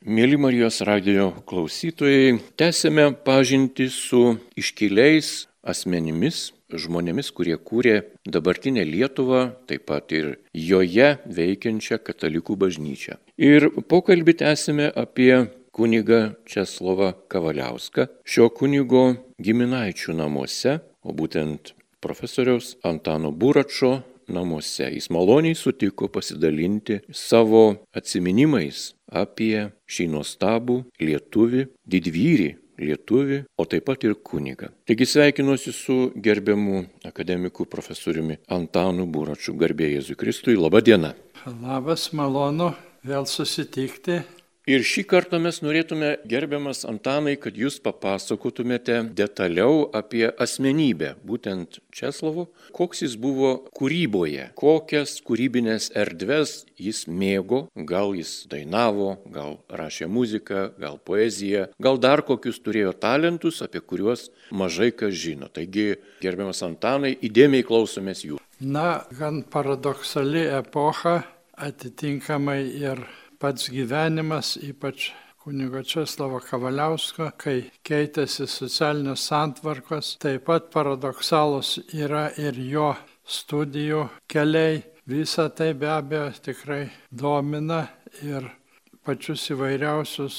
Mėly Marijos radio klausytojai, tęsėme pažinti su iškiliais asmenimis, žmonėmis, kurie kūrė dabartinę Lietuvą, taip pat ir joje veikiančią katalikų bažnyčią. Ir pokalbį tęsime apie kunigą Česlovą Kavaliauską, šio kunigo giminaičių namuose, o būtent profesoriaus Antano Buračo namuose. Jis maloniai sutiko pasidalinti savo atminimais apie šį nuostabų lietuvį, didvyrį lietuvį, o taip pat ir kunigą. Taigi sveikinuosi su gerbiamu akademiku profesoriumi Antanu Buračiu, garbė Jėzui Kristui. Labą dieną. Labas, malonu vėl susitikti Ir šį kartą mes norėtume, gerbiamas Antanai, kad jūs papasakotumėte detaliau apie asmenybę, būtent Česlovo, koks jis buvo kūryboje, kokias kūrybinės erdves jis mėgo, gal jis dainavo, gal rašė muziką, gal poeziją, gal dar kokius turėjo talentus, apie kuriuos mažai kas žino. Taigi, gerbiamas Antanai, įdėmiai klausomės jų. Na, gan paradoksali epocha, atitinkamai ir pats gyvenimas, ypač kunigo Česlavo Kavaliausko, kai keitėsi socialinės santvarkos, taip pat paradoksalus yra ir jo studijų keliai. Visa tai be abejo tikrai domina ir pačius įvairiausius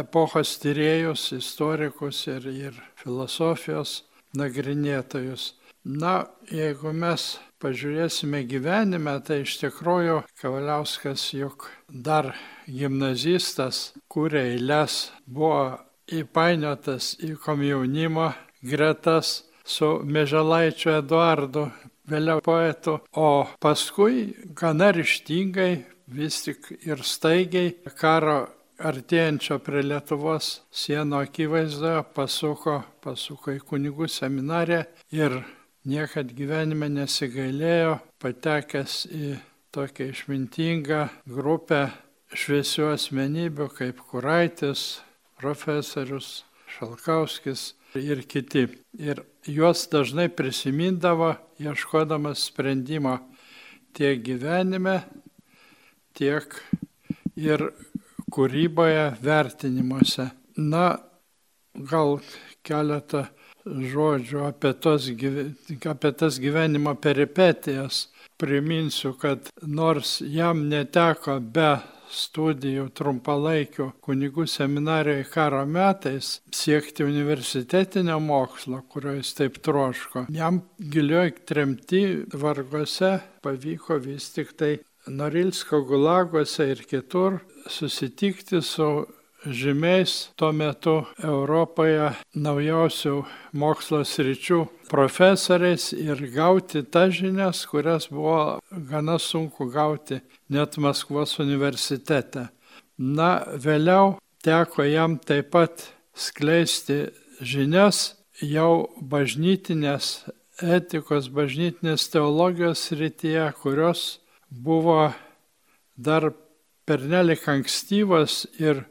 epochos tyriejus, istorikus ir, ir filosofijos nagrinėtojus. Na, jeigu mes pažiūrėsime gyvenime, tai iš tikrųjų Kavaliauskas juk dar gimnazistas kūrė eilės, buvo įpainiotas į komjaunimo gretas su Mežalaičiu Eduardu, vėliau poetu, o paskui gana ryštingai, vis tik ir staigiai karo artėjančio prie Lietuvos sienų akivaizdoje pasuko, pasuko į kunigų seminariją ir niekad gyvenime nesigailėjo, patekęs į tokią išmintingą grupę šviesių asmenybių kaip Kuraitis, profesorius Šalkauskis ir kiti. Ir juos dažnai prisimindavo, ieškodamas sprendimo tiek gyvenime, tiek ir kūryboje, vertinimuose. Na, gal keletą žodžių apie, tos, apie tas gyvenimo peripetijas. Priminsiu, kad nors jam neteko be studijų trumpalaikių kunigų seminarijoje karo metais siekti universitetinio mokslo, kurio jis taip troško. Jam gilioj tremti vargose pavyko vis tik tai Norilsko gulagose ir kitur susitikti su žymiais tuo metu Europoje naujausių mokslo sričių profesoriais ir gauti tas žinias, kurias buvo gana sunku gauti net Maskvos universitete. Na, vėliau teko jam taip pat skleisti žinias jau bažnytinės etikos, bažnytinės teologijos srityje, kurios buvo dar pernelik ankstyvos ir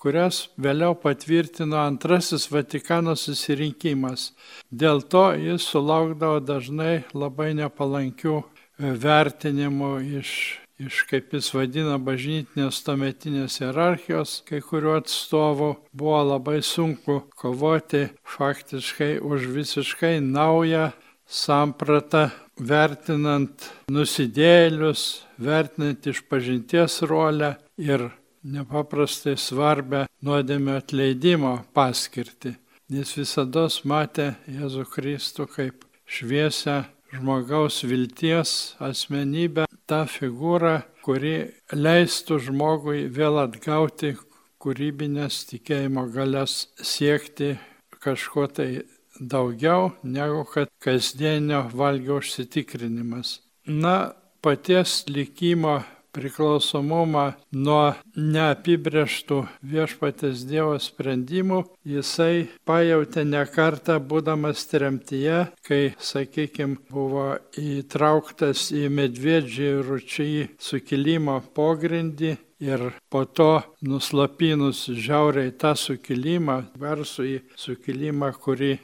kurias vėliau patvirtino antrasis Vatikano susirinkimas. Dėl to jis sulaukdavo dažnai labai nepalankių e, vertinimų iš, iš kaip jis vadina, bažnytinės tuometinės hierarchijos, kai kuriuo atstovu buvo labai sunku kovoti faktiškai už visiškai naują sampratą, vertinant nusidėlius, vertinant išpažinties rolę ir nepaprastai svarbę nuodėmio atleidimo paskirtį. Jis visada matė Jėzų Kristų kaip šviesę žmogaus vilties asmenybę, tą figūrą, kuri leistų žmogui vėl atgauti kūrybinės tikėjimo galias siekti kažko tai daugiau negu kad kasdienio valgio užsitikrinimas. Na, paties likimo priklausomumą nuo neapibrieštų viešpatės Dievo sprendimų, jisai pajutė ne kartą būdamas tremtyje, kai, sakykime, buvo įtrauktas į medvedžių ir ručiai sukilimo pogrindį ir po to nuslapinus žiauriai tą sukilimą, garsų į sukilimą, kurį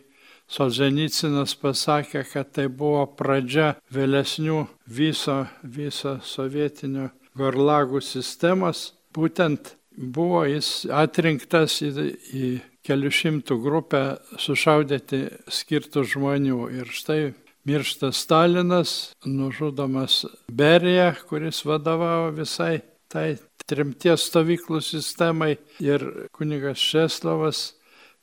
Solženicinas pasakė, kad tai buvo pradžia vėlesnių viso, viso sovietinio gorlagų sistemos, būtent buvo jis atrinktas į, į kelių šimtų grupę sušaudyti skirtų žmonių. Ir štai miršta Stalinas, nužudomas Berija, kuris vadovavo visai tai trimties stovyklų sistemai ir kunigas Šeslovas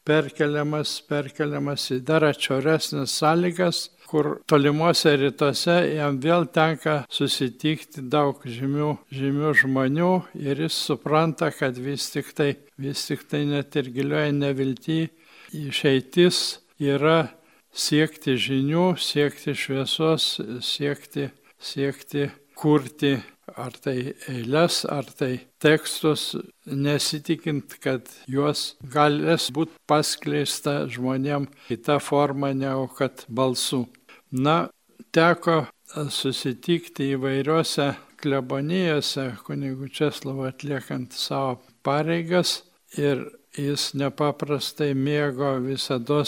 perkeliamas, perkeliamas į dar atšioresnės sąlygas, kur tolimuose rytuose jam vėl tenka susitikti daug žymių, žymių žmonių ir jis supranta, kad vis tik tai, vis tik tai net ir gilioje nevilti išeitis yra siekti žinių, siekti šviesos, siekti, siekti kurti ar tai eilės, ar tai tekstus, nesitikint, kad juos galės būti paskleista žmonėm kita forma, negu kad balsų. Na, teko susitikti įvairiuose klebonijose, kunigų Česlovo atliekant savo pareigas ir jis nepaprastai mėgo visada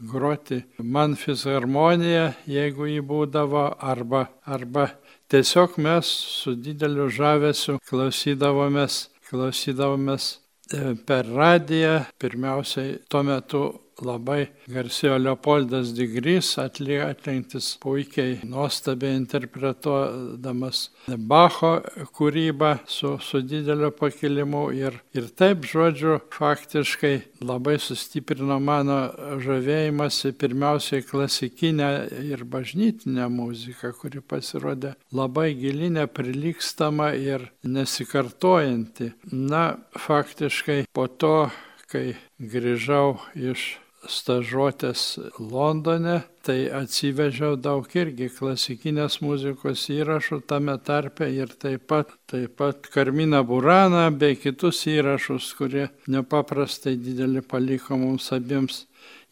groti man fisharmoniją, jeigu jį būdavo, arba, arba tiesiog mes su dideliu žavesiu klausydavomės, klausydavomės e, per radiją, pirmiausiai tuo metu labai garsėjo Leopoldas Digrys, atlikantis puikiai, nuostabiai interpretuodamas Bacho kūrybą su, su dideliu pakilimu ir, ir taip, žodžiu, faktiškai labai sustiprino mano žavėjimąsi pirmiausiai klasikinę ir bažnytinę muziką, kuri pasirodė labai gilinė, prilykstama ir nesikartojanti. Na, faktiškai po to, kai grįžau iš stažuotės Londone, tai atsivežiau daug irgi klasikinės muzikos įrašų tame tarpe ir taip pat, taip pat Karmina Burana bei kitus įrašus, kurie nepaprastai didelį paliko mums abiems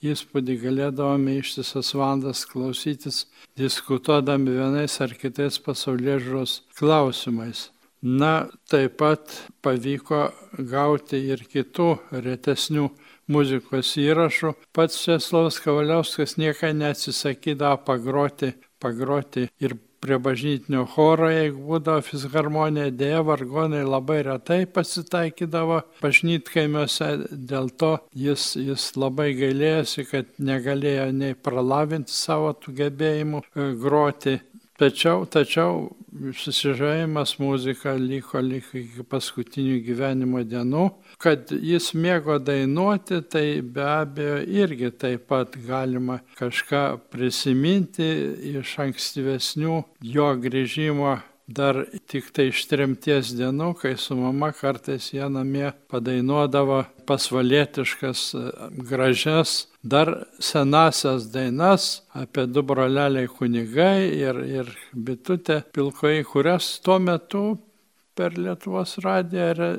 įspūdį, galėdavome ištisas valandas klausytis, diskutuodami vienais ar kitais pasaulio žiūros klausimais. Na, taip pat pavyko gauti ir kitų retesnių muzikos įrašų. Pats Česlavas Kavaliauskas niekada neatsisakydavo pagroti, pagroti ir prie bažnytinio choro, jeigu būdavo fisharmonija, dėja vargonai labai retai pasitaikydavo bažnytkaimiuose, dėl to jis, jis labai gailėjosi, kad negalėjo nei pralavinti savo tų gebėjimų e, groti. Tačiau, tačiau susižavėjimas muzika liko, liko iki paskutinių gyvenimo dienų. Kad jis mėgo dainuoti, tai be abejo irgi taip pat galima kažką prisiminti iš ankstyvesnių jo grįžimo dar tik tai iš tremties dienų, kai su mama kartais jie namie padainuodavo pasvalietiškas, gražias, dar senasias dainas apie du broleliai kunigai ir, ir bitutė pilkoji, kurias tuo metu per Lietuvos radiją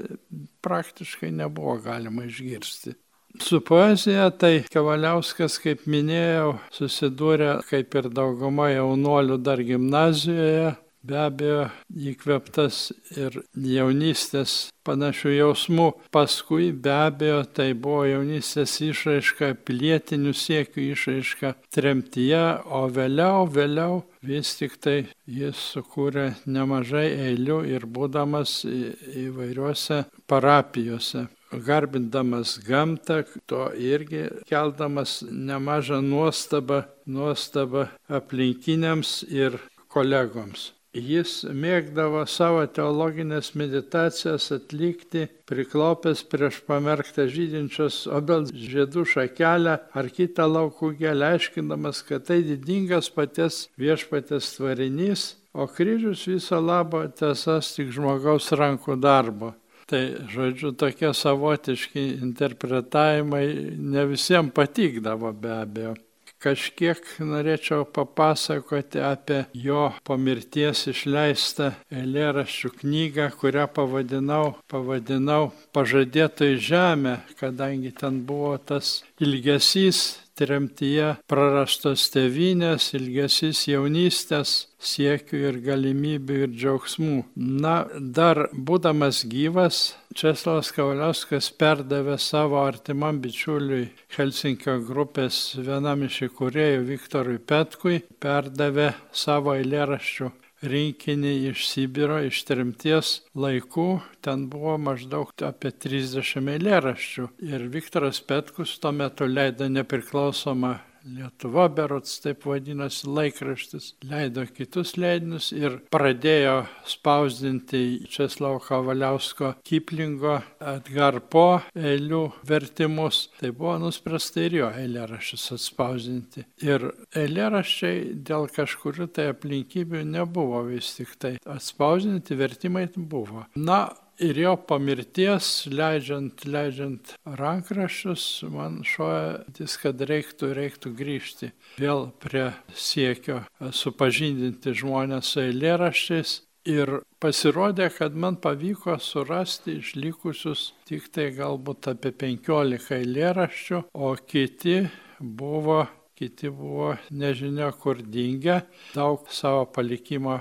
praktiškai nebuvo galima išgirsti. Su poezija tai Kevaliauskas, kaip minėjau, susidūrė kaip ir dauguma jaunuolių dar gimnazijoje, be abejo įkveptas ir jaunystės panašių jausmų. Paskui be abejo tai buvo jaunystės išraiška, pilietinių siekių išraiška tremtyje, o vėliau, vėliau vis tik tai jis sukūrė nemažai eilių ir būdamas įvairiuose parapijose garbindamas gamtą, to irgi keldamas nemažą nuostabą, nuostabą aplinkiniams ir kolegoms. Jis mėgdavo savo teologinės meditacijas atlikti, priklaupęs prieš pamerktą žydinčios obels žiedų šakelę ar kitą laukų gėlę, aiškindamas, kad tai didingas paties viešpatės tvarinys, o kryžius viso labo tiesas tik žmogaus rankų darbo. Tai, žodžiu, tokie savotiški interpretavimai ne visiems patikdavo be abejo kažkiek norėčiau papasakoti apie jo po mirties išleistą eilėraščių knygą, kurią pavadinau, pavadinau Pažadėtojų žemė, kadangi ten buvo tas ilgesys tremtyje prarastos tevinės, ilgesys jaunystės, siekių ir galimybių ir džiaugsmų. Na, dar būdamas gyvas, Česlavas Kavaliauskas perdavė savo artimam bičiuliui Helsinkio grupės vienam iš įkūrėjų Viktorui Petkui, perdavė savo eilėraščių rinkinį iš Sibiro, iš trimties laikų. Ten buvo maždaug apie 30 eilėraščių. Ir Viktoras Petkus tuo metu leido nepriklausomą Lietuva berots taip vadinasi laikraštis, leido kitus leidinius ir pradėjo spausdinti Česlavo Kavaliausko Kiplingo Edgar Po eilių vertimus. Tai buvo nuspręsta ir jo eilėraščius atspausdinti. Ir eilėraščiai dėl kažkurių tai aplinkybių nebuvo vis tik tai atspausdinti, vertimai buvo. Na, ir jo po mirties, leidžiant, leidžiant rankraščius, man šoja, kad reiktų, reiktų grįžti vėl prie siekio supažindinti žmonės su eilėraščiais. Ir pasirodė, kad man pavyko surasti išlikusius tik tai galbūt apie 15 eilėraščių, o kiti buvo kiti buvo nežinia kur dingę, daug savo palikimo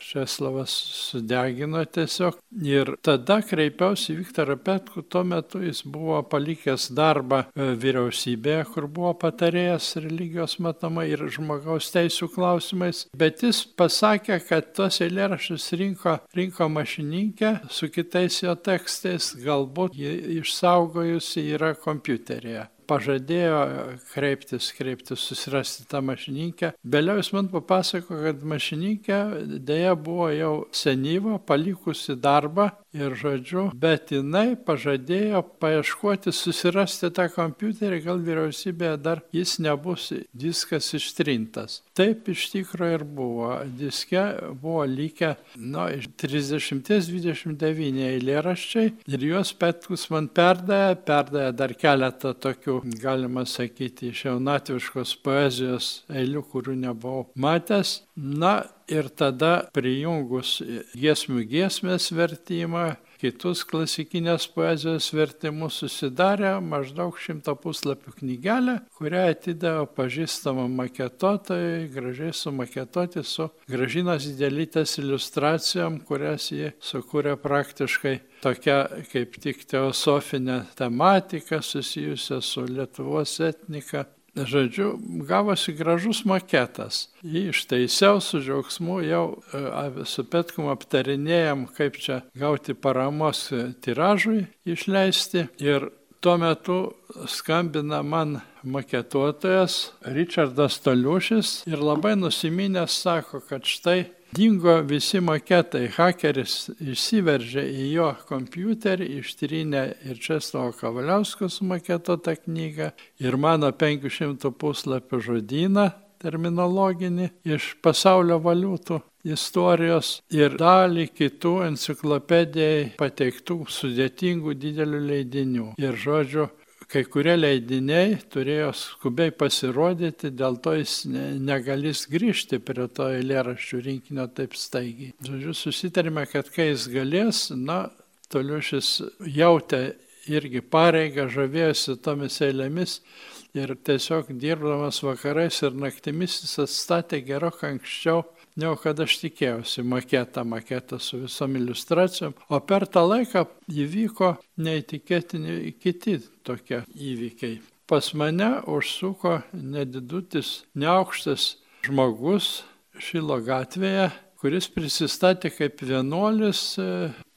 Šeslavas sudegino tiesiog. Ir tada kreipiausi Viktorą Petku, tuo metu jis buvo palikęs darbą e, vyriausybėje, kur buvo patarėjas religijos matomai ir žmogaus teisų klausimais, bet jis pasakė, kad tos eilėraščius rinko, rinko mašininkė su kitais jo tekstais, galbūt išsaugojusi yra kompiuteryje pažadėjo kreiptis, kreiptis, susirasti tą mašininkę. Vėliau jis man papasako, kad mašininkė dėja buvo jau senyva, palikusi darbą ir žodžiu, bet jinai pažadėjo paieškoti, susirasti tą kompiuterį, gal vyriausybėje dar jis nebus diskas ištrintas. Taip iš tikrųjų ir buvo. Diske buvo likę, nu, 30-29 eilėraščiai ir juos Petkus man perdavė, perdavė dar keletą tokių galima sakyti, iš jaunatviškos poezijos eilių, kurių nebuvau matęs. Na ir tada prijungus giesmių giesmės vertimą, kitus klasikinės poezijos vertimus susidarė maždaug šimto puslapių knygelę, kurią atidavo pažįstamą maketotojai, gražiai sumaketoti su gražinos didelytės iliustracijom, kurias jie sukūrė praktiškai tokia kaip tik teosofinė tematika susijusia su Lietuvos etnika Žodžiu, gavosi gražus maketas. Jį ištaisiau su džiaugsmu, jau e, su Petkum aptarinėjom, kaip čia gauti paramos tiražui išleisti. Ir tuo metu skambina man maketuotojas Richardas Toliušis ir labai nusiminęs sako, kad štai Dingo visi maketai, hakeris išsiveržė į jo kompiuterį, ištrynė ir Česlovo Kavaliausko sumaketotą knygą, ir mano 500 puslapio žodyną terminologinį iš pasaulio valiutų istorijos ir dalį kitų enciklopedijai pateiktų sudėtingų didelių leidinių. Ir žodžiu, kai kurie leidiniai turėjo skubiai pasirodyti, dėl to jis negalės grįžti prie to eilėraščių rinkinio taip staigiai. Žodžiu, susitarėme, kad kai jis galės, na, toliau šis jautė irgi pareigą, žavėjosi tomis eilėmis ir tiesiog dirbdamas vakarais ir naktimis jis atstatė gerokai anksčiau negu kad aš tikėjausi maketą, maketą su visom iliustracijom. O per tą laiką įvyko neįtikėtini kiti tokie įvykiai. Pas mane užsuko nedidutis, neaukštas žmogus Šilo gatvėje, kuris prisistatė kaip vienuolis e,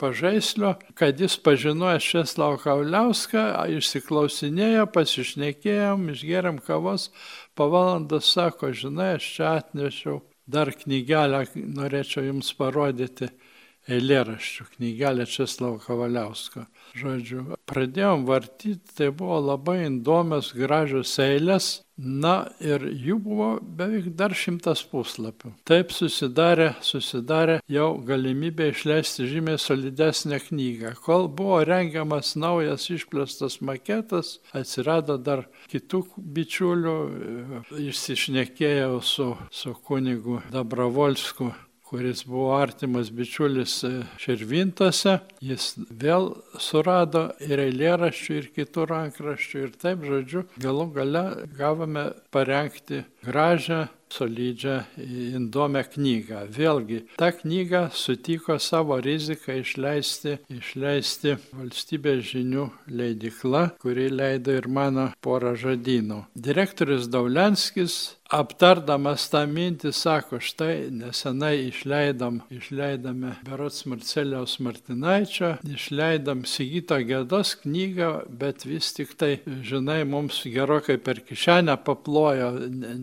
pažaislio, kad jis pažinojo Šeslau Kauliauską, išsiklausinėjo, pasišnekėjom, išgeriam kavos, po valandos sako, žinai, aš čia atnešiau dar knygelę norėčiau Jums parodyti eilėraščių, knygelę Česlavo Kavaliausko. Žodžiu, pradėjom vartyti, tai buvo labai įdomios, gražios eilės, na ir jų buvo beveik dar šimtas puslapių. Taip susidarė, susidarė jau galimybė išleisti žymiai solidesnę knygą. Kol buvo rengiamas naujas išplėstas maketas, atsirado dar kitų bičiulių, išsišnekėjau su, su kunigu Dabravolsku kuris buvo artimas bičiulis e, Širvintose, jis vėl surado ir eilėraščių, ir kitų rankraščių, ir taip, žodžiu, galų gale gavome parengti gražią solidžią, įdomią knygą. Vėlgi, tą knygą sutiko savo riziką išleisti, išleisti valstybės žinių leidikla, kuri leido ir mano porą žadynų. Direktorius Daulenskis aptardamas tą mintį sako, štai nesenai išleidom, išleidome Berots Marceliaus Martinaičio, išleidom Sigito Gėdos knygą, bet vis tik tai, žinai, mums gerokai per kišenę paplojo,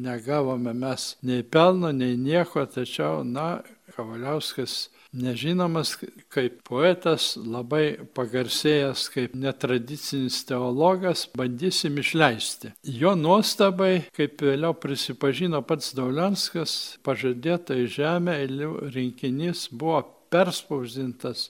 negavome mes nei pelno, nei nieko, tačiau, na, Kavaliauskas nežinomas kaip poetas, labai pagarsėjęs kaip netradicinis teologas, bandysim išleisti. Jo nuostabai, kaip vėliau prisipažino pats Daulianskas, pažadėta į žemę eilių rinkinys buvo perspausdintas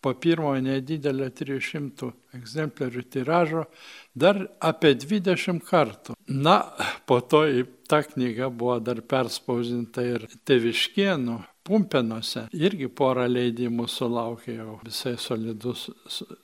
po pirmojo nedidelio 300 egzempliorių tiražo dar apie 20 kartų. Na, po to ta knyga buvo dar perspausdinta ir teviškienų Pumpenuose irgi porą leidimų sulaukė jau visai solidus,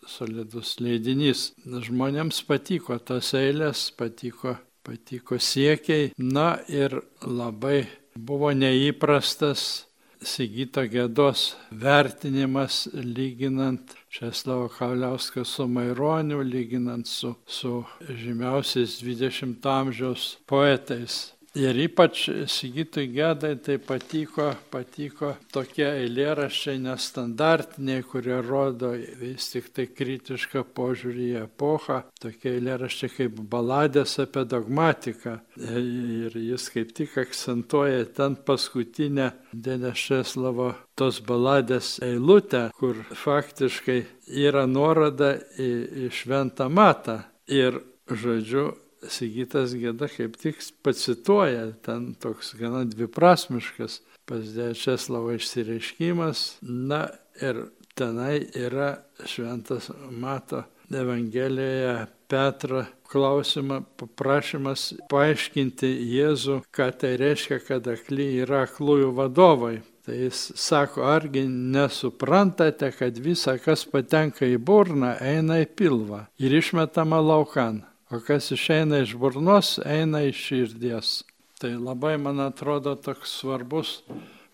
solidus leidinys. Žmonėms patiko tos eilės, patiko, patiko siekiai, na ir labai buvo neįprastas Sigito Gėdos vertinimas lyginant Česlavo Kauliauską su Maironiu, lyginant su, su žymiausiais 20 amžiaus poetais. Ir ypač Sigitui Gedai tai patiko, patiko tokie eilėraščiai nestandartiniai, kurie rodo vis tik tai kritišką požiūrį į epochą, tokie eilėraščiai kaip baladės apie dogmatiką. Ir jis kaip tik akcentuoja ten paskutinę Denešeslavo tos baladės eilutę, kur faktiškai yra nuoroda į, į šventą matą. Ir žodžiu, Sigitas Gėda kaip tik pacituoja, ten toks gana dviprasmiškas pas Česlavo išsireiškimas. Na ir tenai yra šventas Mato Evangelijoje Petro klausimą, paprašymas paaiškinti Jėzų, ką tai reiškia, kad akly yra aklųjų vadovai. Tai jis sako, argi nesuprantate, kad visa, kas patenka į burną, eina į pilvą ir išmetama laukan o kas išeina iš burnos, eina iš širdies. Tai labai, man atrodo, toks svarbus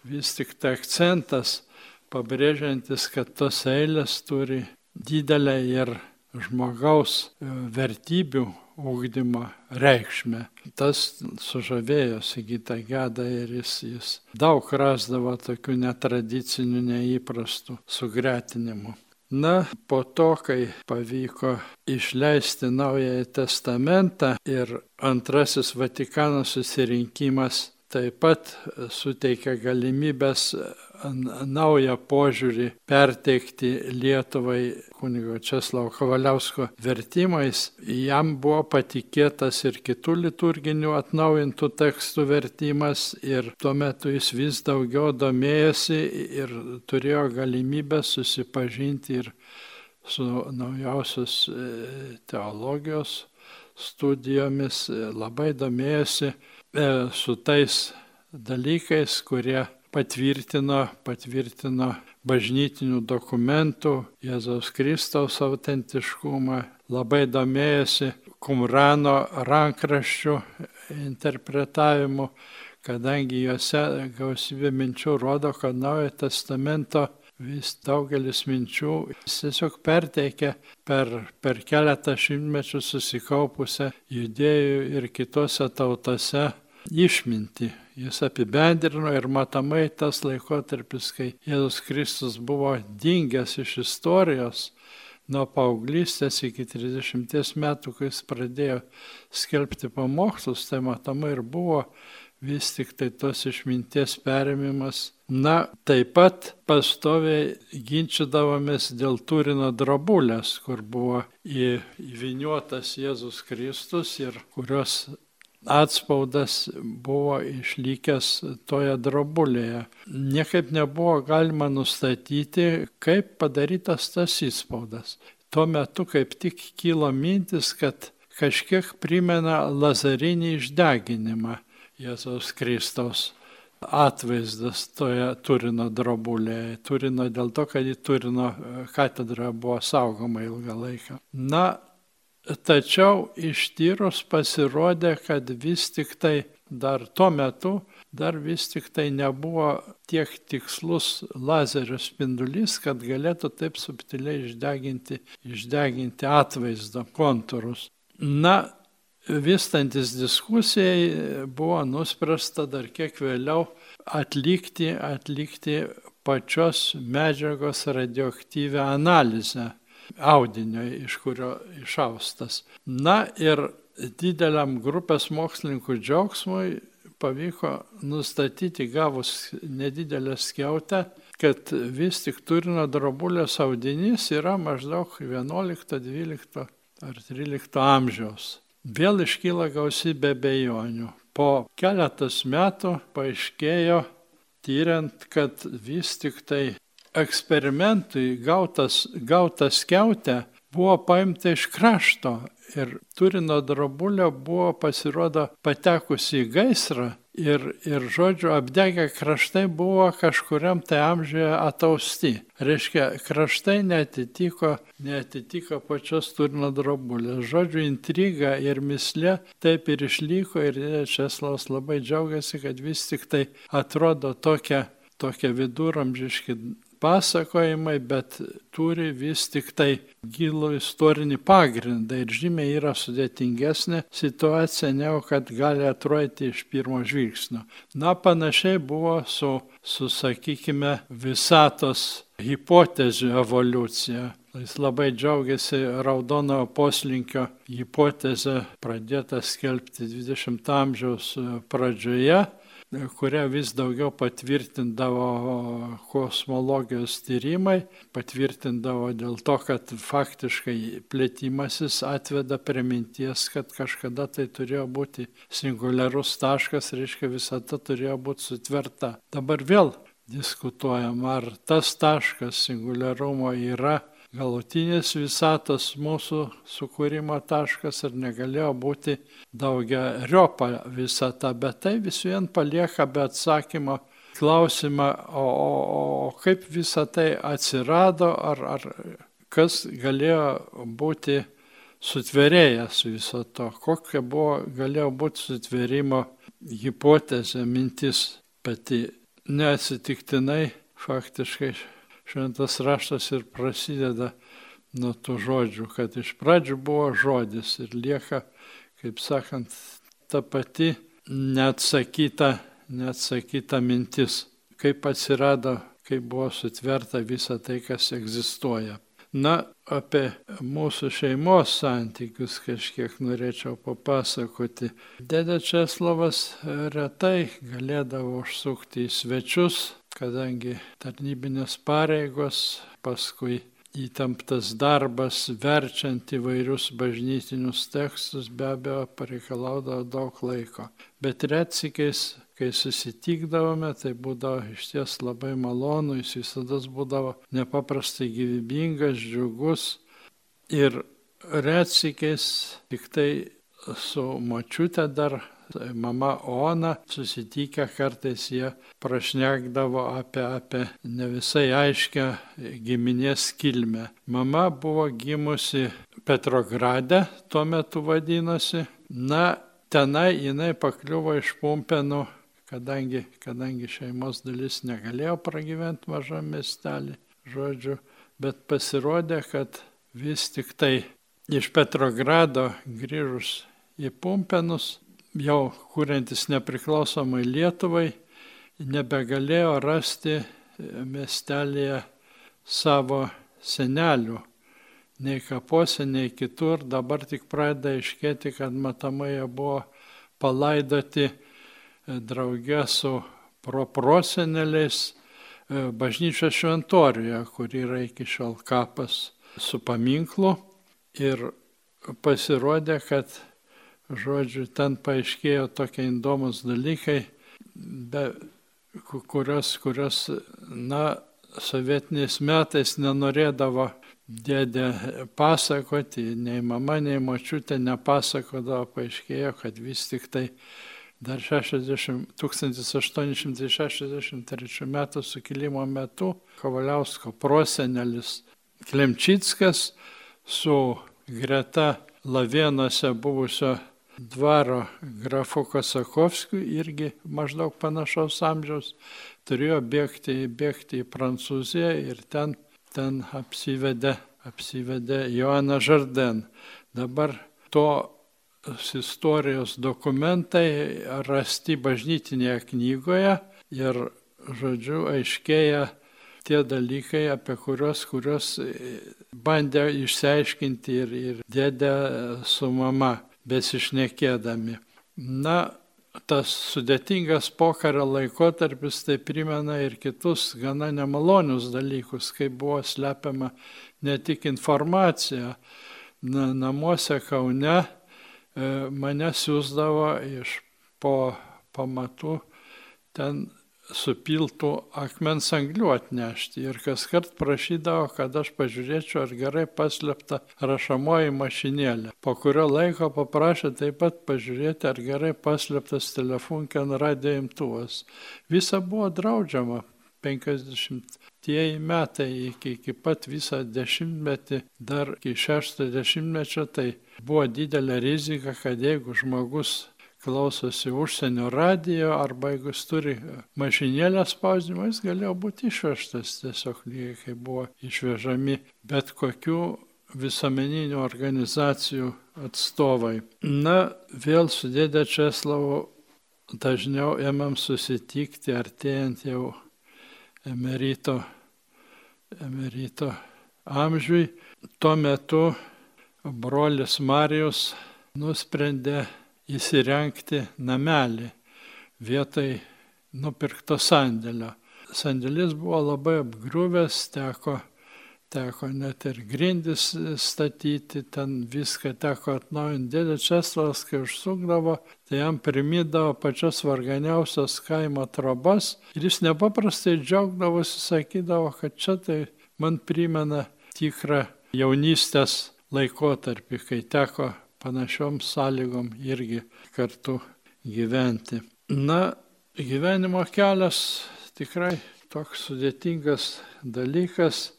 vis tik tai akcentas, pabrėžiantis, kad tos eilės turi didelę ir žmogaus e, vertybių ūkdymo reikšmę. Tas sužavėjo Sigita Geda ir jis, jis daug rasdavo tokių netradicinių, neįprastų sugretinimų. Na, po to, kai pavyko išleisti Naująjį Testamentą ir antrasis Vatikano susirinkimas taip pat suteikia galimybės naują požiūrį perteikti Lietuvai kunigo Česlavo Kavaliausko vertimais. Jam buvo patikėtas ir kitų liturginių atnaujintų tekstų vertimas ir tuo metu jis vis daugiau domėjosi ir turėjo galimybę susipažinti ir su naujausios e, teologijos studijomis, labai domėjosi e, su tais dalykais, kurie patvirtino, patvirtino bažnytinių dokumentų, Jėzaus Kristaus autentiškumą, labai domėjosi Kumrano rankraščių interpretavimu, kadangi juose gausybė minčių rodo, kad Naujojo testamento vis daugelis minčių tiesiog perteikia per, per keletą šimtmečių susikaupusią judėjų ir kitose tautose išminti. Jis apibendrino ir matomai tas laikotarpis, kai Jėzus Kristus buvo dingęs iš istorijos nuo paauglystės iki 30 metų, kai jis pradėjo skelbti pamokslus, tai matomai ir buvo vis tik tai tos išminties perėmimas. Na, taip pat pastoviai ginčydavomės dėl Turino drabulės, kur buvo įviniuotas Jėzus Kristus ir kurios atspaudas buvo išlikęs toje drobulėje. Niekaip nebuvo galima nustatyti, kaip padarytas tas įspaudas. Tuo metu kaip tik kilo mintis, kad kažkiek primena lazarinį išdeginimą Jėzaus Kristaus atvaizdas toje Turino drobulėje. Turino dėl to, kad į Turino katedrą buvo saugoma ilgą laiką. Na, Tačiau ištyrus pasirodė, kad vis tik tai dar tuo metu, dar vis tik tai nebuvo tiek tikslus lazerio spindulys, kad galėtų taip subtiliai išdeginti, išdeginti atvaizdą, kontūrus. Na, vystantis diskusijai buvo nuspręsta dar kiek vėliau atlikti, atlikti pačios medžiagos radioaktyvę analizę audinio, iš kurio išaustas. Na ir dideliam grupės mokslininkų džiaugsmui pavyko nustatyti gavus nedidelę skiautę, kad vis tik Turino drobulės audinys yra maždaug 11, 12 ar 13 amžiaus. Vėl iškyla gausybė bejonių. Po keletas metų paaiškėjo, tyriant, kad vis tik tai eksperimentui gautas, gautas keutė buvo paimta iš krašto ir Turino drobulė buvo pasirodo patekusi į gaisrą ir, ir žodžiu, apdegę kraštai buvo kažkuriam tai amžiuje atausti. Reiškia, kraštai netitiko, netitiko pačios Turino drobulės. Žodžiu, intriga ir mislė taip ir išliko ir Česlavas labai džiaugiasi, kad vis tik tai atrodo tokia, tokia viduramžiški pasakojimai, bet turi vis tik tai gilų istorinį pagrindą ir žymiai yra sudėtingesnė situacija, negu kad gali atrodyti iš pirmo žvilgsnio. Na, panašiai buvo su, su sakykime, visatos hipotezių evoliucija. Jis labai džiaugiasi raudonojo poslinkio hipotezę pradėtą skelbti 20 amžiaus pradžioje kurią vis daugiau patvirtindavo kosmologijos tyrimai, patvirtindavo dėl to, kad faktiškai plėtimasis atveda prie minties, kad kažkada tai turėjo būti singuliarus taškas, reiškia visata turėjo būti sutverta. Dabar vėl diskutuojam, ar tas taškas singuliarumo yra galutinis visatos mūsų sukūrimo taškas ir negalėjo būti daugia riopa visata, bet tai vis vien palieka be atsakymo klausimą, o, o, o kaip visa tai atsirado, ar, ar kas galėjo būti sutverėjas viso to, kokia buvo, galėjo būti sutverimo hipotezė, mintis pati neatsitiktinai faktiškai šventas raštas ir prasideda nuo tų žodžių, kad iš pradžių buvo žodis ir lieka, kaip sakant, ta pati neatsakyta, neatsakyta mintis, kaip atsirado, kaip buvo sutverta visa tai, kas egzistuoja. Na, apie mūsų šeimos santykius kažkiek norėčiau papasakoti. Dėdė Česlovas retai galėdavo užsukti į svečius, kadangi tarnybinės pareigos, paskui įtemptas darbas, verčiant įvairius bažnytinius tekstus, be abejo, pareikalaudavo daug laiko. Bet retsikiais, kai susitikdavome, tai būdavo iš ties labai malonu, jis visada būdavo nepaprastai gyvybingas, džiugus. Ir retsikiais tik tai su močiute dar mama Ona, susitikę kartais jie prašnekdavo apie, apie ne visai aiškę giminės kilmę. Mama buvo gimusi Petrograde, tuo metu vadinosi. Na, tenai jinai pakliuvo iš Pumpenų, kadangi, kadangi šeimos dalis negalėjo pragyventi mažam miestelį, žodžiu, bet pasirodė, kad vis tik tai iš Petrogrado grįžus į Pumpenus jau kuriantis nepriklausomai Lietuvai, nebegalėjo rasti miestelėje savo senelių, nei kapuose, nei kitur, dabar tik pradeda iškėti, kad matomai jie buvo palaidoti e, draugė su proproseneliais e, bažnyčios šventoriuje, kur yra iki šiol kapas su paminklu. Ir pasirodė, kad Žodžiu, ten paaiškėjo tokie įdomus dalykai, be, kurios, kurios, na, sovietiniais metais nenorėdavo dėdė pasakoti, nei mama, nei močiutė nepasakodavo, paaiškėjo, kad vis tik tai dar 60, 1863 metų sukilimo metu Kovaliausko prosenelis Klemčitskas su greta Lavėnuose buvusio dvaro grafu Kosakovskiu, irgi maždaug panašaus amžiaus, turėjo bėgti, bėgti į Prancūziją ir ten, ten apsivedė, apsivedė Joana Žarden. Dabar to istorijos dokumentai rasti bažnytinėje knygoje ir, žodžiu, aiškėja tie dalykai, apie kuriuos, kuriuos bandė išsiaiškinti ir, ir dėdė su mama besišnekėdami. Na, tas sudėtingas pokario laikotarpis tai primena ir kitus gana nemalonius dalykus, kai buvo slepiama ne tik informacija. Na, namuose Kaune E, mane siūsdavo iš po pamatų ten supiltų akmens anglių atnešti ir kas kart prašydavo, kad aš pažiūrėčiau, ar gerai paslėpta rašamoji mašinėlė. Po kurio laiko paprašė taip pat pažiūrėti, ar gerai paslėptas telefonken radio imtuvas. Visa buvo draudžiama 50 tieji metai iki, iki pat visą dešimtmetį, dar iki šešto dešimtmečio, tai buvo didelė rizika, kad jeigu žmogus klausosi užsienio radijo arba jeigu jis turi mašinėlę spausdimą, jis galėjo būti išvežtas tiesiog lygiai kaip buvo išvežami bet kokių visuomeninių organizacijų atstovai. Na, vėl su dėdė Česlavu dažniau ėmėm susitikti artėjant jau emerito, emerito amžiui. Tuo metu brolis Marijus nusprendė įsirengti namelį vietoj nupirkto sandėlio. Sandėlis buvo labai apgriuvęs, teko teko net ir grindis statyti, ten viską teko atnaujinti. Dėdė Česlavas, kai užsukdavo, tai jam primydavo pačias varganiausias kaimo trobas ir jis nepaprastai džiaugdavosi, sakydavo, kad čia tai man primena tikrą jaunystės laikotarpį, kai teko panašiom sąlygom irgi kartu gyventi. Na, gyvenimo kelias tikrai toks sudėtingas dalykas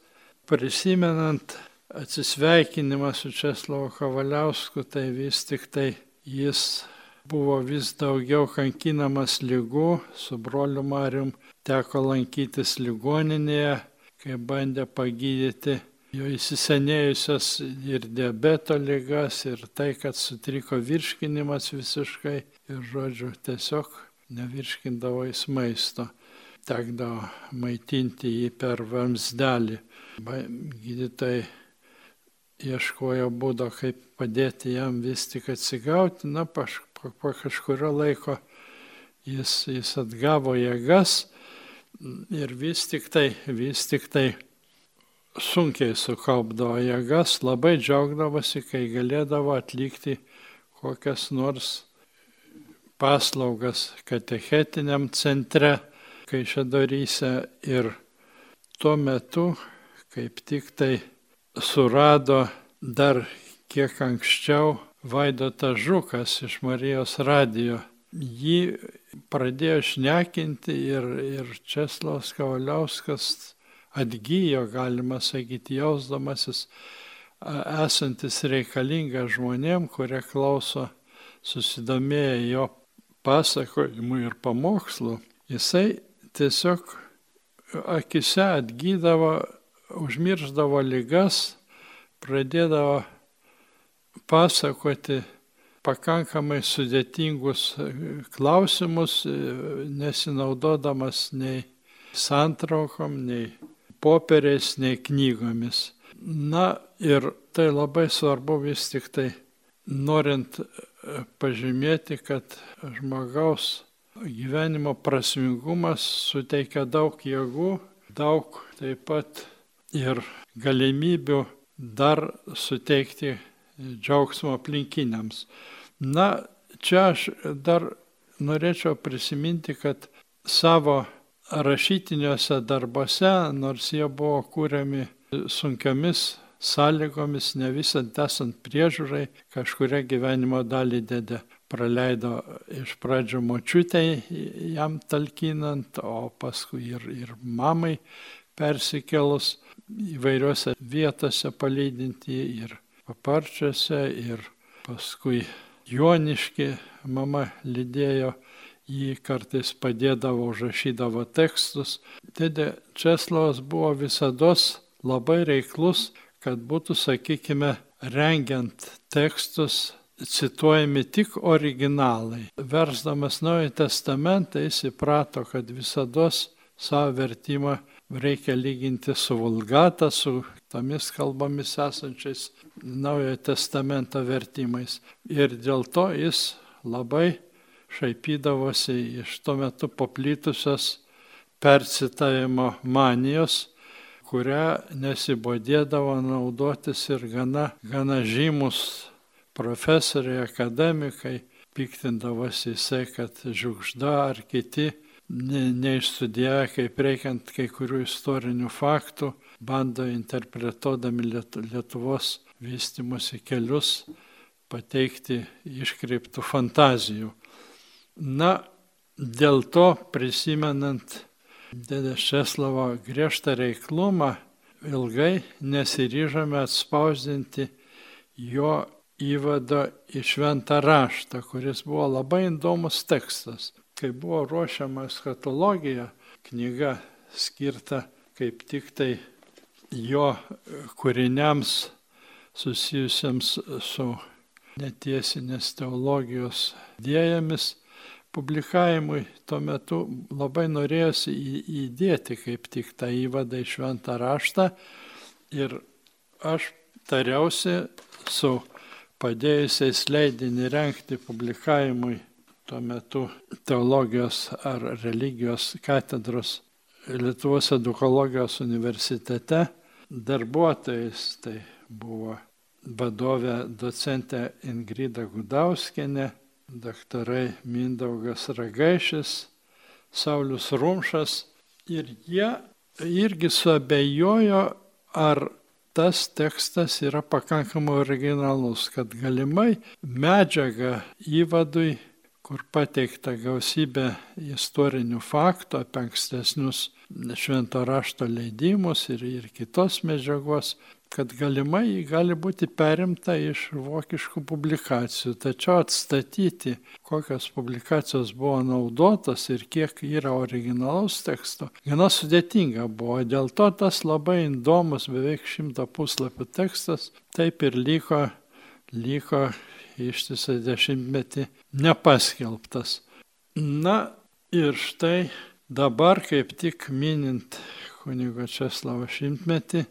prisimenant atsisveikinimą su Česlovo Kavaliausku, tai vis tik tai jis buvo vis daugiau kankinamas lygų, su broliu Marium teko lankytis ligoninėje, kai bandė pagydyti jo įsisenėjusias ir diabeto lygas, ir tai, kad sutriko virškinimas visiškai, ir žodžiu, tiesiog nevirškindavo jis maisto tekdavo maitinti jį per vamsdelį. Gydytojai ieškojo būdo, kaip padėti jam vis tik atsigauti. Na, po, po kažkurio laiko jis, jis atgavo jėgas ir vis tik tai, vis tik tai sunkiai sukaupdavo jėgas, labai džiaugdavosi, kai galėdavo atlikti kokias nors paslaugas katechetiniam centre Kaišėdoryse ir tuo metu kaip tik tai surado dar kiek anksčiau Vaidotas Žukas iš Marijos radijo. Jį pradėjo šnekinti ir, ir Česlavas Kavaliauskas atgyjo, galima sakyti, jausdamasis esantis reikalingas žmonėm, kurie klauso susidomėję jo pasakojimu ir pamokslu. Jisai tiesiog akise atgydavo, užmirždavo lygas, pradėdavo pasakoti pakankamai sudėtingus klausimus, nesinaudodamas nei santraukom, nei popieriais, nei knygomis. Na ir tai labai svarbu vis tik tai, norint pažymėti, kad žmogaus gyvenimo prasmingumas suteikia daug jėgų, daug taip pat ir galimybių dar suteikti džiaugsmo aplinkiniams. Na, čia aš dar norėčiau prisiminti, kad savo rašytiniuose darbuose, nors jie buvo kūriami sunkiomis sąlygomis, ne visant esant priežiūrai, kažkuria gyvenimo dalį dėdė praleido iš pradžių močiutei jam talkinant, o paskui ir, ir mamai persikėlus įvairiuose vietose palydinti ir paparčiuose, ir paskui Joniški, mama lydėjo jį kartais padėdavo, užrašydavo tekstus. Dėdė Česlavas buvo visada labai reiklus, kad būtų, sakykime, rengiant tekstus cituojami tik originalai. Versdamas Naują Testamentą jis įprato, kad visada savo vertimą reikia lyginti su vulgata, su tomis kalbomis esančiais Naujojo Testamento vertimais. Ir dėl to jis labai šaipydavosi iš tuo metu paplytusios persitavimo manijos, kurią nesibodėdavo naudotis ir gana, gana žymus profesoriai, akademikai, piktindavosi jisai, kad žiūkžda ar kiti ne, neišstudijavę kaip reikiant kai kurių istorinių faktų, bando interpretuodami Lietuvos vystimusi kelius pateikti iškreiptų fantazijų. Na, dėl to prisimenant dėdės Česlavo griežtą reiklumą, ilgai nesiryžome atspausdinti jo įvado į šventą raštą, kuris buvo labai įdomus tekstas. Kai buvo ruošiama skatologija, knyga skirta kaip tik tai jo kūriniams susijusiems su netiesinės teologijos dėjomis, publikavimui tuo metu labai norėjosi įdėti kaip tik tą įvadą į šventą raštą. Ir aš tariausi su padėjusiais leidinį renkti publikavimui tuo metu teologijos ar religijos katedros Lietuvos edukologijos universitete darbuotojais, tai buvo vadovė docentė Ingrida Gudauskienė, daktarai Mindaugas Ragaišis, Saulis Rumšas ir jie irgi suabejojo, ar tas tekstas yra pakankamai originalus, kad galimai medžiaga įvadui, kur pateikta gausybė istorinių faktų apie ankstesnius švento rašto leidimus ir, ir kitos medžiagos, kad galimai jį gali būti perimta iš vokiškų publikacijų, tačiau atstatyti, kokios publikacijos buvo naudotos ir kiek yra originalaus teksto, gana sudėtinga buvo. Dėl to tas labai įdomus, beveik šimto puslapių tekstas taip ir liko, liko ištisą dešimtmetį nepaskelbtas. Na ir štai dabar kaip tik minint kunigo Česlavo šimtmetį,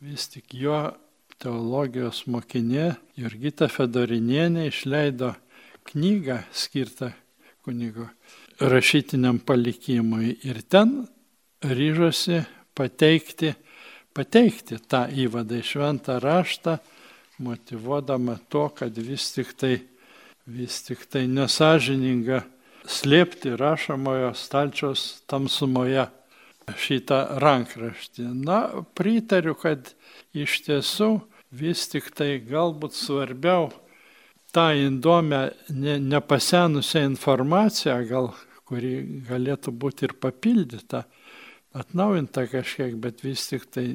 vis tik jo teologijos mokinė Jurgita Fedorinienė išleido knygą skirtą kunigo rašytiniam palikimui ir ten ryžosi pateikti, pateikti tą įvadą į šventą raštą, motivuodama to, kad vis tik tai, vis tik tai nesažininga slėpti rašomojo stalčiaus tamsumoje šitą rankraštį. Na, pritariu, kad iš tiesų vis tik tai galbūt svarbiau tą įdomią, ne, nepasenusią informaciją, gal, kuri galėtų būti ir papildyta, atnaujinta kažkiek, bet vis tik tai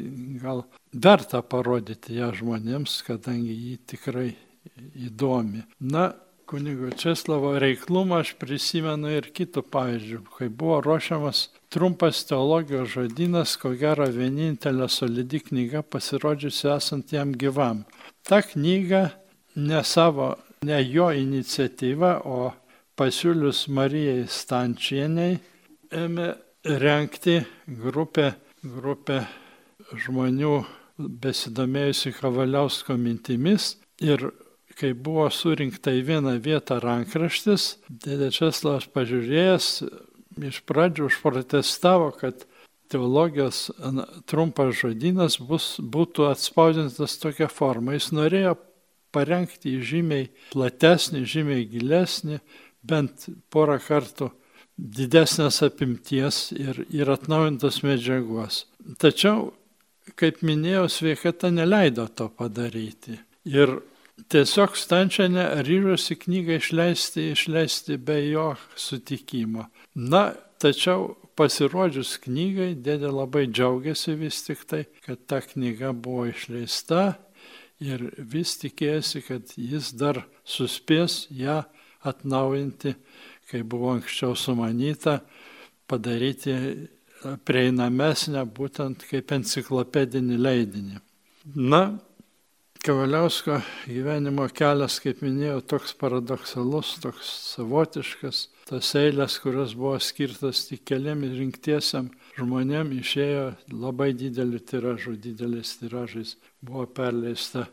gal verta parodyti ją žmonėms, kadangi ji tikrai įdomi. Na, kunigo Česlavo reiklumą aš prisimenu ir kitų pavyzdžių, kai buvo ruošiamas trumpas teologijos žodynas, ko gero vienintelė solidi knyga pasirodžiusi esant jam gyvam. Ta knyga ne savo, ne jo iniciatyva, o pasiūlius Marijai Stančieniai ėmė renkti grupę, grupę žmonių besidomėjusi Kavaliausko mintimis ir kai buvo surinkta į vieną vietą rankraštis, dėdė Česlavas pažiūrėjęs iš pradžių užprotestavo, kad teologijos trumpas žodynas bus, būtų atspausdintas tokia forma. Jis norėjo parengti žymiai platesnį, žymiai gilesnį, bent porą kartų didesnės apimties ir, ir atnaujintos medžiagos. Tačiau, kaip minėjau, sveikata neleido to padaryti. Ir Tiesiog Stančianė ryžosi knygą išleisti, išleisti be jo sutikimo. Na, tačiau pasirodžius knygai, dėdė labai džiaugiasi vis tik tai, kad ta knyga buvo išleista ir vis tikėjosi, kad jis dar suspės ją atnaujinti, kai buvo anksčiau sumanyta, padaryti prieinamesnę būtent kaip enciklopedinį leidinį. Na, Kavaliausko gyvenimo kelias, kaip minėjau, toks paradoksalus, toks savotiškas. Tas eilės, kurios buvo skirtas tik keliam rinktiesiam žmonėm, išėjo labai dideliu tiražu, didelis tiražais buvo perleista,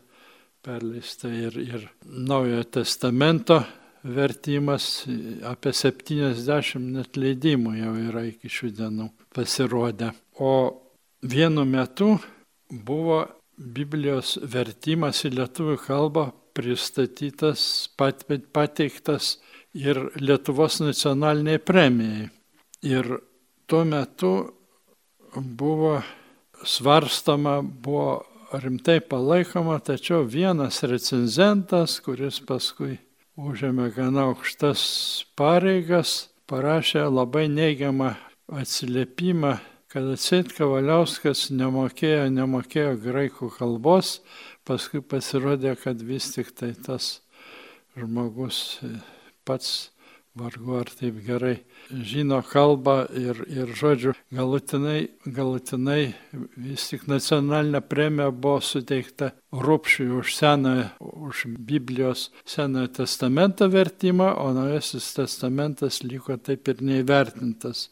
perleista ir, ir Naujojo testamento vertimas, apie 70 net leidimų jau yra iki šių dienų pasirodę. O vienu metu buvo Biblijos vertimas į lietuvių kalbą pristatytas, pateiktas ir Lietuvos nacionaliniai premijai. Ir tuo metu buvo svarstama, buvo rimtai palaikoma, tačiau vienas recenzentas, kuris paskui užėmė gana aukštas pareigas, parašė labai neigiamą atsiliepimą, kad atsit Kavaliauskas nemokėjo, nemokėjo graikų kalbos, paskui pasirodė, kad vis tik tai tas žmogus pats vargu ar taip gerai žino kalbą ir, ir žodžiu, galutinai, galutinai vis tik nacionalinė premija buvo suteikta Rupšiui už seną, už Biblijos Senojo testamento vertimą, o Naujasis testamentas liko taip ir neįvertintas.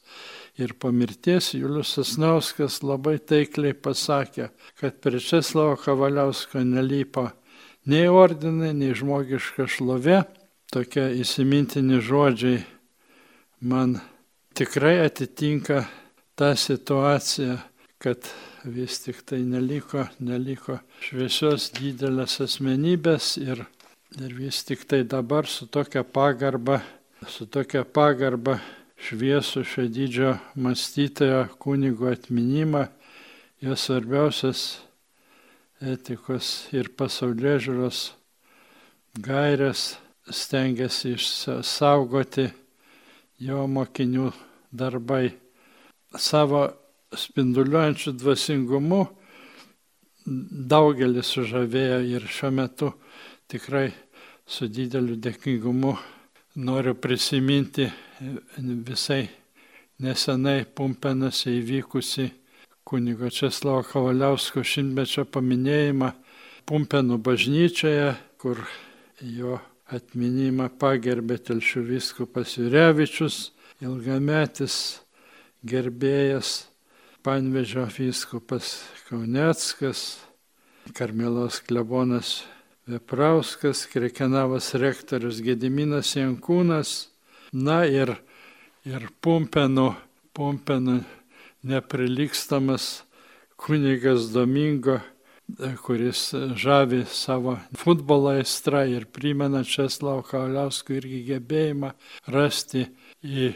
Ir po mirties Julius Asnauskas labai taikliai pasakė, kad prie Česlavo Kavaliausko nelypo nei ordinai, nei žmogiška šlovė, tokie įsimintini žodžiai man tikrai atitinka tą situaciją, kad vis tik tai neliko, neliko šviesios didelės asmenybės ir, ir vis tik tai dabar su tokia pagarba, su tokia pagarba šviesų šio didžio mąstytojo kunigo atminimą, jo svarbiausias etikos ir pasaulio žiūros gairias stengiasi išsaugoti jo mokinių darbai. Savo spinduliuojančių dvasingumu daugelis sužavėjo ir šiuo metu tikrai su dideliu dėkingumu noriu prisiminti visai nesenai Pumpenose įvykusi kunigo Česlavo Kavaliausko šimtmečio paminėjimą Pumpenų bažnyčioje, kur jo atminimą pagerbė Telšių viskupas Jurevičius, ilgametis gerbėjas, Panvežio viskupas Kauneckas, Karmelos klebonas Veprauskas, Krekenavas rektorius Gediminas Jankūnas, na ir, ir Pumpenų, Pumpenų neprilykstamas kunigas Domingo kuris žavi savo futbolo aistrą ir primena Česlau Kauliauskui irgi gebėjimą rasti į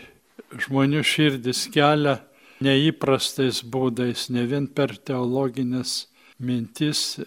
žmonių širdis kelią neįprastais būdais, ne vien per teologinės mintis,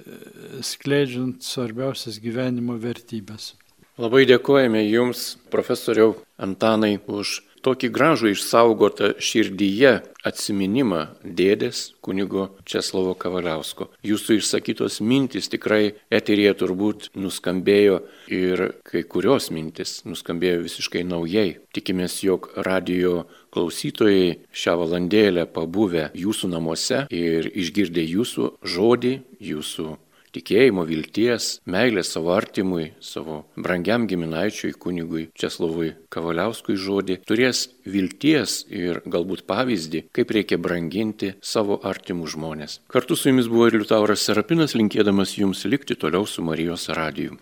skleidžiant svarbiausias gyvenimo vertybės. Labai dėkojame Jums, profesoriau Antanai, už tokį gražų išsaugotą širdyje atsiminimą dėdės kunigo Česlovo Kavaliausko. Jūsų išsakytos mintys tikrai eterėje turbūt nuskambėjo ir kai kurios mintys nuskambėjo visiškai naujai. Tikimės, jog radio klausytojai šią valandėlę pabuvę jūsų namuose ir išgirdę jūsų žodį, jūsų tikėjimo, vilties, meilės savo artimui, savo brangiam giminaičiui, kunigui Česlovui Kavaliauskui žodį, turės vilties ir galbūt pavyzdį, kaip reikia branginti savo artimus žmonės. Kartu su jumis buvo ir Liutauras Serapinas, linkėdamas jums likti toliau su Marijos radiju.